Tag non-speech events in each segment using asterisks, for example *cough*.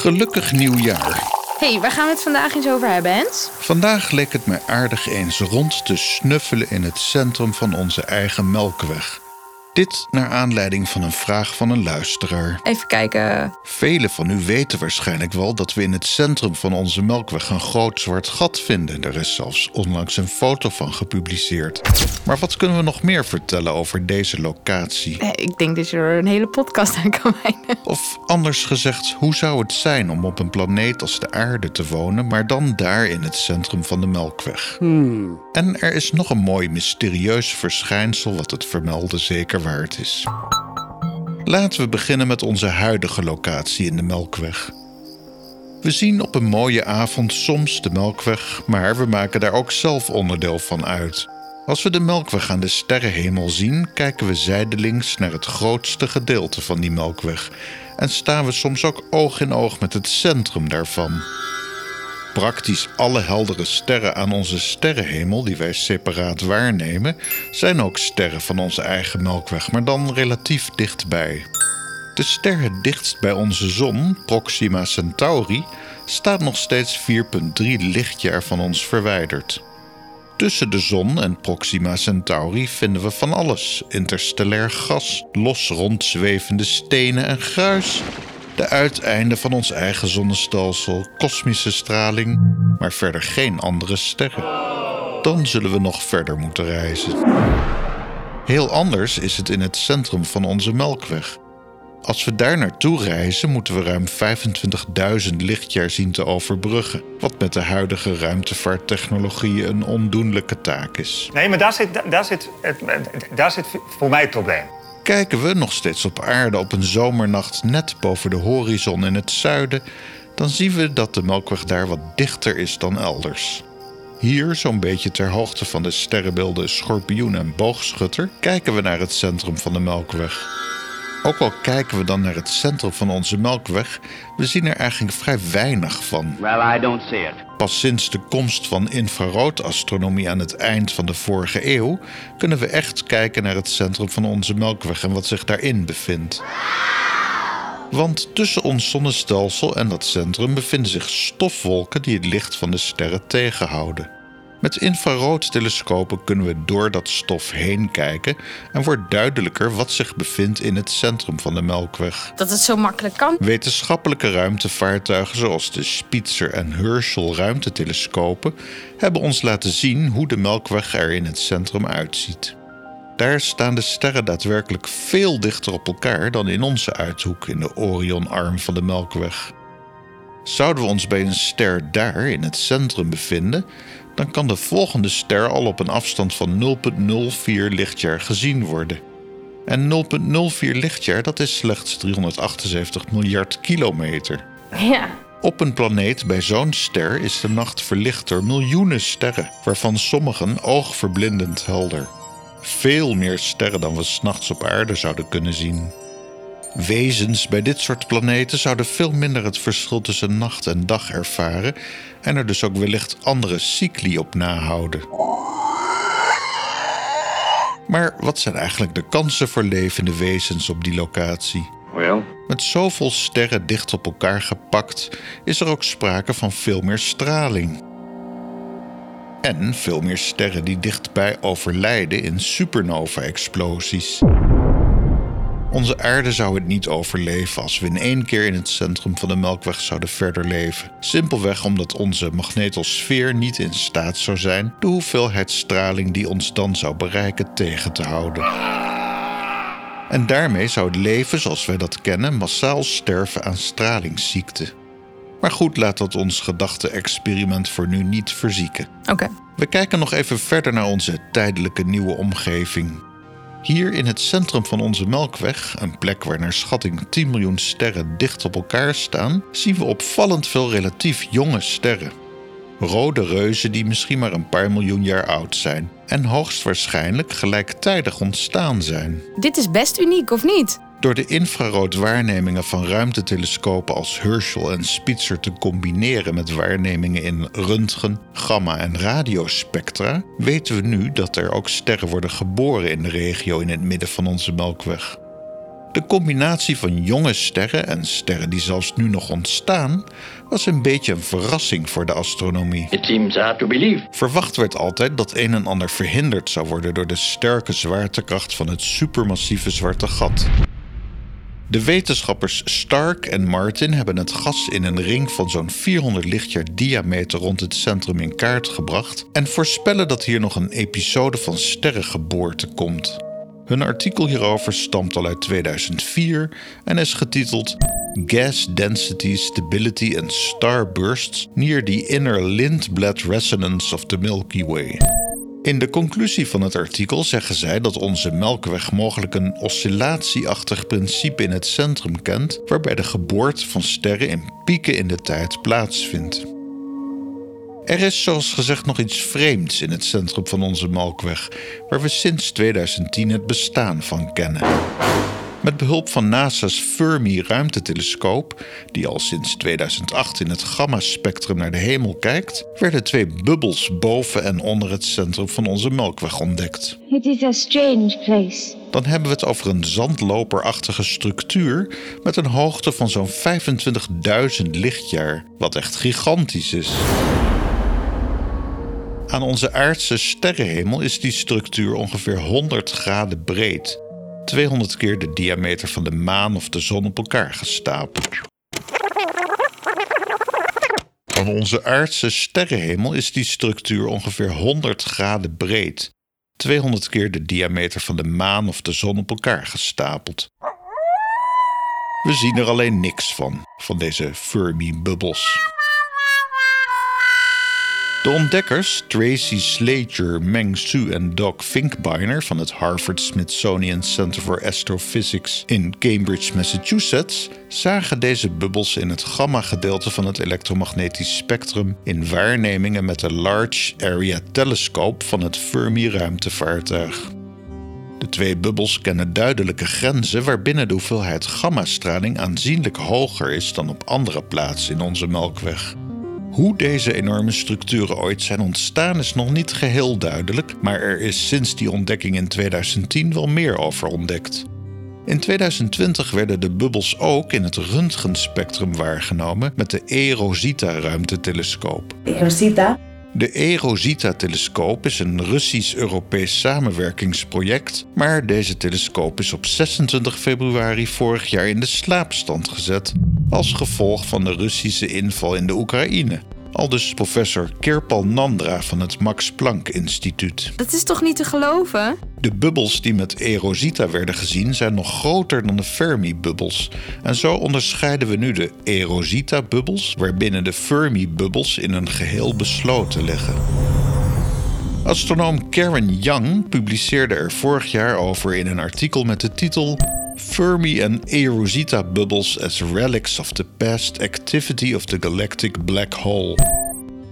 Gelukkig nieuwjaar. hey, waar gaan we het vandaag eens over hebben, Hens? Vandaag leek het mij aardig eens rond te snuffelen in het centrum van onze eigen Melkweg. Dit naar aanleiding van een vraag van een luisteraar. Even kijken. Velen van u weten waarschijnlijk wel dat we in het centrum van onze Melkweg een groot zwart gat vinden. Er is zelfs onlangs een foto van gepubliceerd. Maar wat kunnen we nog meer vertellen over deze locatie? Eh, Ik denk dat je er een hele podcast aan kan wijden. Of anders gezegd, hoe zou het zijn om op een planeet als de aarde te wonen, maar dan daar in het centrum van de Melkweg? En er is nog een mooi mysterieus verschijnsel wat het vermelden zeker waard is. Laten we beginnen met onze huidige locatie in de Melkweg. We zien op een mooie avond soms de Melkweg, maar we maken daar ook zelf onderdeel van uit. Als we de Melkweg aan de sterrenhemel zien, kijken we zijdelings naar het grootste gedeelte van die Melkweg en staan we soms ook oog in oog met het centrum daarvan. Praktisch alle heldere sterren aan onze sterrenhemel, die wij separaat waarnemen, zijn ook sterren van onze eigen Melkweg, maar dan relatief dichtbij. De ster het dichtst bij onze zon, Proxima Centauri, staat nog steeds 4,3 lichtjaar van ons verwijderd. Tussen de zon en Proxima Centauri vinden we van alles: interstellair gas, los rondzwevende stenen en gruis. De uiteinden van ons eigen zonnestelsel, kosmische straling, maar verder geen andere sterren. Dan zullen we nog verder moeten reizen. Heel anders is het in het centrum van onze Melkweg. Als we daar naartoe reizen, moeten we ruim 25.000 lichtjaar zien te overbruggen. Wat met de huidige ruimtevaarttechnologie een ondoenlijke taak is. Nee, maar daar zit, daar, zit, daar zit voor mij het probleem. Kijken we nog steeds op aarde op een zomernacht net boven de horizon in het zuiden, dan zien we dat de Melkweg daar wat dichter is dan elders. Hier, zo'n beetje ter hoogte van de sterrenbeelden Schorpioen en Boogschutter, kijken we naar het centrum van de Melkweg. Ook al kijken we dan naar het centrum van onze Melkweg, we zien er eigenlijk vrij weinig van. Well, I don't see it. Pas sinds de komst van infraroodastronomie aan het eind van de vorige eeuw kunnen we echt kijken naar het centrum van onze Melkweg en wat zich daarin bevindt. Want tussen ons zonnestelsel en dat centrum bevinden zich stofwolken die het licht van de sterren tegenhouden. Met infraroodtelescopen kunnen we door dat stof heen kijken en wordt duidelijker wat zich bevindt in het centrum van de Melkweg. Dat het zo makkelijk kan. Wetenschappelijke ruimtevaartuigen zoals de Spitzer en Herschel ruimtetelescopen hebben ons laten zien hoe de Melkweg er in het centrum uitziet. Daar staan de sterren daadwerkelijk veel dichter op elkaar dan in onze uithoek in de Orionarm van de Melkweg. Zouden we ons bij een ster daar in het centrum bevinden, dan kan de volgende ster al op een afstand van 0,04 lichtjaar gezien worden. En 0,04 lichtjaar, dat is slechts 378 miljard kilometer. Ja. Op een planeet bij zo'n ster is de nacht verlicht door miljoenen sterren, waarvan sommigen oogverblindend helder. Veel meer sterren dan we s'nachts op aarde zouden kunnen zien. Wezens bij dit soort planeten zouden veel minder het verschil tussen nacht en dag ervaren en er dus ook wellicht andere cycli op nahouden. Maar wat zijn eigenlijk de kansen voor levende wezens op die locatie? Well, Met zoveel sterren dicht op elkaar gepakt is er ook sprake van veel meer straling. En veel meer sterren die dichtbij overlijden in supernova-explosies. Onze aarde zou het niet overleven als we in één keer in het centrum van de Melkweg zouden verder leven. Simpelweg omdat onze magnetosfeer niet in staat zou zijn de hoeveelheid straling die ons dan zou bereiken tegen te houden. En daarmee zou het leven zoals wij dat kennen massaal sterven aan stralingsziekte. Maar goed, laat dat ons gedachte-experiment voor nu niet verzieken. Oké. We kijken nog even verder naar onze tijdelijke nieuwe omgeving. Hier in het centrum van onze Melkweg, een plek waar naar schatting 10 miljoen sterren dicht op elkaar staan, zien we opvallend veel relatief jonge sterren. Rode reuzen die misschien maar een paar miljoen jaar oud zijn en hoogstwaarschijnlijk gelijktijdig ontstaan zijn. Dit is best uniek, of niet? Door de infraroodwaarnemingen van ruimtetelescopen als Herschel en Spitzer te combineren met waarnemingen in röntgen, gamma en radiospectra, weten we nu dat er ook sterren worden geboren in de regio in het midden van onze Melkweg. De combinatie van jonge sterren en sterren die zelfs nu nog ontstaan, was een beetje een verrassing voor de astronomie. It seems hard to believe. Verwacht werd altijd dat een en ander verhinderd zou worden door de sterke zwaartekracht van het supermassieve zwarte gat. De wetenschappers Stark en Martin hebben het gas in een ring van zo'n 400 lichtjaar diameter rond het centrum in kaart gebracht en voorspellen dat hier nog een episode van sterrengeboorte komt. Hun artikel hierover stamt al uit 2004 en is getiteld Gas Density, Stability and Starbursts Near the Inner Lindblad Resonance of the Milky Way. In de conclusie van het artikel zeggen zij dat onze Melkweg mogelijk een oscillatieachtig principe in het centrum kent, waarbij de geboorte van sterren in pieken in de tijd plaatsvindt. Er is zoals gezegd nog iets vreemds in het centrum van onze Melkweg, waar we sinds 2010 het bestaan van kennen. Met behulp van NASA's Fermi-ruimtetelescoop, die al sinds 2008 in het gamma-spectrum naar de hemel kijkt, werden twee bubbels boven en onder het centrum van onze Melkweg ontdekt. It is a strange place. Dan hebben we het over een zandloperachtige structuur met een hoogte van zo'n 25.000 lichtjaar, wat echt gigantisch is. Aan onze aardse sterrenhemel is die structuur ongeveer 100 graden breed. 200 keer de diameter van de maan of de zon op elkaar gestapeld. Aan onze aardse sterrenhemel is die structuur ongeveer 100 graden breed. 200 keer de diameter van de maan of de zon op elkaar gestapeld. We zien er alleen niks van, van deze Fermi-bubbels. De ontdekkers Tracy Slater, Meng Su en Doc Finkbeiner van het Harvard Smithsonian Center for Astrophysics in Cambridge, Massachusetts, zagen deze bubbels in het gamma-gedeelte van het elektromagnetisch spectrum in waarnemingen met de Large Area Telescope van het Fermi-ruimtevaartuig. De twee bubbels kennen duidelijke grenzen waarbinnen de hoeveelheid gammastraling aanzienlijk hoger is dan op andere plaatsen in onze Melkweg. Hoe deze enorme structuren ooit zijn ontstaan is nog niet geheel duidelijk, maar er is sinds die ontdekking in 2010 wel meer over ontdekt. In 2020 werden de bubbels ook in het röntgenspectrum waargenomen met de E-Rosita-ruimtetelescoop. Rosita. De E-Rosita-telescoop is een Russisch-Europees samenwerkingsproject, maar deze telescoop is op 26 februari vorig jaar in de slaapstand gezet als gevolg van de Russische inval in de Oekraïne. Aldus professor Kirpal Nandra van het Max Planck Instituut. Dat is toch niet te geloven? De bubbels die met E-Rosita werden gezien zijn nog groter dan de Fermi-bubbels. En zo onderscheiden we nu de E-Rosita-bubbels, waarbinnen de Fermi-bubbels in een geheel besloten liggen. Astronoom Karen Young publiceerde er vorig jaar over in een artikel met de titel Fermi and E-Rosita bubbles as relics of the past activity of the galactic black hole.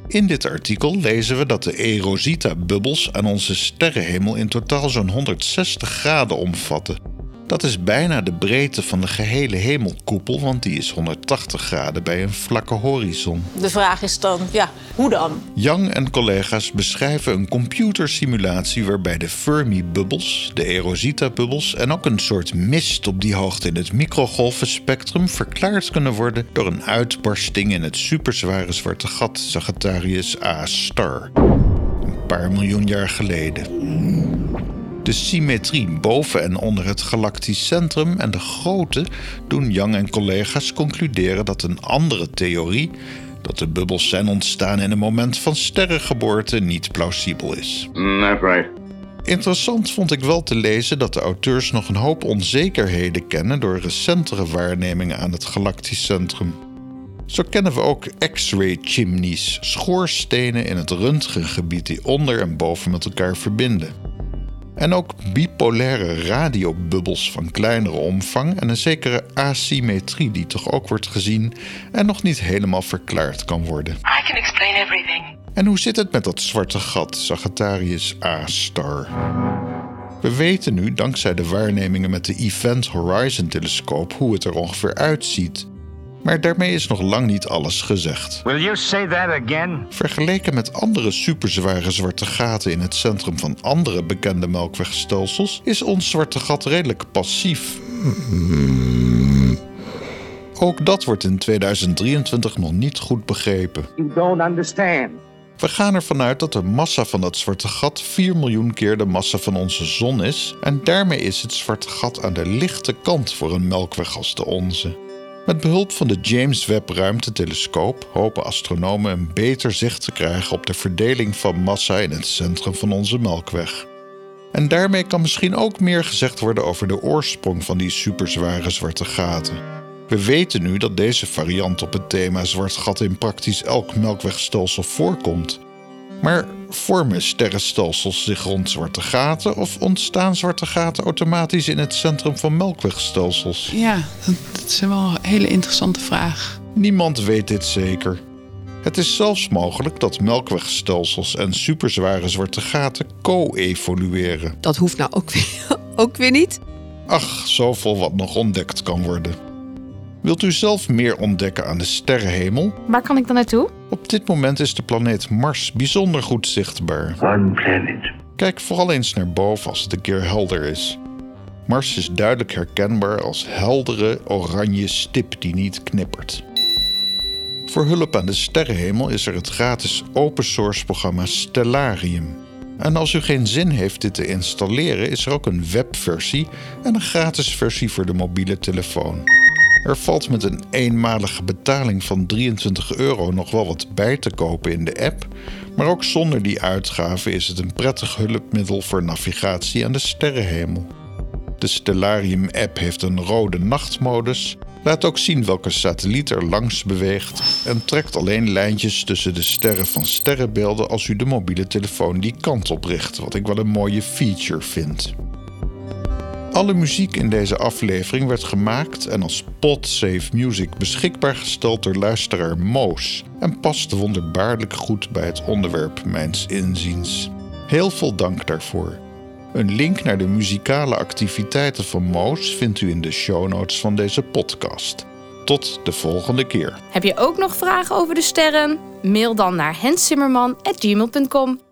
In dit artikel lezen we dat de E-Rosita-bubbels aan onze sterrenhemel in totaal zo'n 160 graden omvatten. Dat is bijna de breedte van de gehele hemelkoepel, want die is 180 graden bij een vlakke horizon. De vraag is dan, ja, hoe dan? Young en collega's beschrijven een computersimulatie waarbij de Fermi-bubbels, de E-Rosita-bubbels en ook een soort mist op die hoogte in het microgolvenspectrum verklaard kunnen worden door een uitbarsting in het superzware zwarte gat Sagittarius A star. Een paar miljoen jaar geleden. De symmetrie boven en onder het galactisch centrum en de grootte doen Young en collega's concluderen dat een andere theorie, dat de bubbels zijn ontstaan in een moment van sterrengeboorte, niet plausibel is. That's right. Interessant vond ik wel te lezen dat de auteurs nog een hoop onzekerheden kennen door recentere waarnemingen aan het galactisch centrum. Zo kennen we ook X-ray chimneys, schoorstenen in het röntgengebied die onder en boven met elkaar verbinden. En ook bipolaire radiobubbels van kleinere omvang en een zekere asymmetrie die toch ook wordt gezien en nog niet helemaal verklaard kan worden. I can explain everything. En hoe zit het met dat zwarte gat, Sagittarius A-star? We weten nu, dankzij de waarnemingen met de Event Horizon telescoop, hoe het er ongeveer uitziet. Maar daarmee is nog lang niet alles gezegd. Will you say that again? Vergeleken met andere superzware zwarte gaten in het centrum van andere bekende melkwegstelsels is ons zwarte gat redelijk passief. Ook dat wordt in 2023 nog niet goed begrepen. You don't understand. We gaan ervan uit dat de massa van dat zwarte gat 4 miljoen keer de massa van onze zon is. En daarmee is het zwarte gat aan de lichte kant voor een melkweg als de onze. Met behulp van de James Webb Ruimtetelescoop hopen astronomen een beter zicht te krijgen op de verdeling van massa in het centrum van onze melkweg. En daarmee kan misschien ook meer gezegd worden over de oorsprong van die superzware zwarte gaten. We weten nu dat deze variant op het thema zwart gat in praktisch elk melkwegstelsel voorkomt. Maar vormen sterrenstelsels zich rond zwarte gaten of ontstaan zwarte gaten automatisch in het centrum van melkwegstelsels? Ja, dat, is wel een hele interessante vraag. Niemand weet dit zeker. Het is zelfs mogelijk dat melkwegstelsels en superzware zwarte gaten co-evolueren. Dat hoeft nou ook weer, *laughs* ook weer niet. Ach, zoveel wat nog ontdekt kan worden. Wilt u zelf meer ontdekken aan de sterrenhemel? Waar kan ik dan naartoe? Op dit moment is de planeet Mars bijzonder goed zichtbaar. One planet. Kijk vooral eens naar boven als het een keer helder is. Mars is duidelijk herkenbaar als heldere oranje stip die niet knippert. Voor hulp aan de sterrenhemel is er het gratis open source programma Stellarium. En als u geen zin heeft dit te installeren, is er ook een webversie en een gratis versie voor de mobiele telefoon. Er valt met een eenmalige betaling van 23 euro nog wel wat bij te kopen in de app, maar ook zonder die uitgave is het een prettig hulpmiddel voor navigatie aan de sterrenhemel. De Stellarium-app heeft een rode nachtmodus, laat ook zien welke satelliet er langs beweegt en trekt alleen lijntjes tussen de sterren van sterrenbeelden als u de mobiele telefoon die kant op richt, wat ik wel een mooie feature vind. Alle muziek in deze aflevering werd gemaakt en als Podsafe Music beschikbaar gesteld door luisteraar Moos en past wonderbaarlijk goed bij het onderwerp mijns inziens. Heel veel dank daarvoor. Een link naar de muzikale activiteiten van Moos vindt u in de show notes van deze podcast. Tot de volgende keer. Heb je ook nog vragen over de sterren? Mail dan naar hensimmerman.gmail.com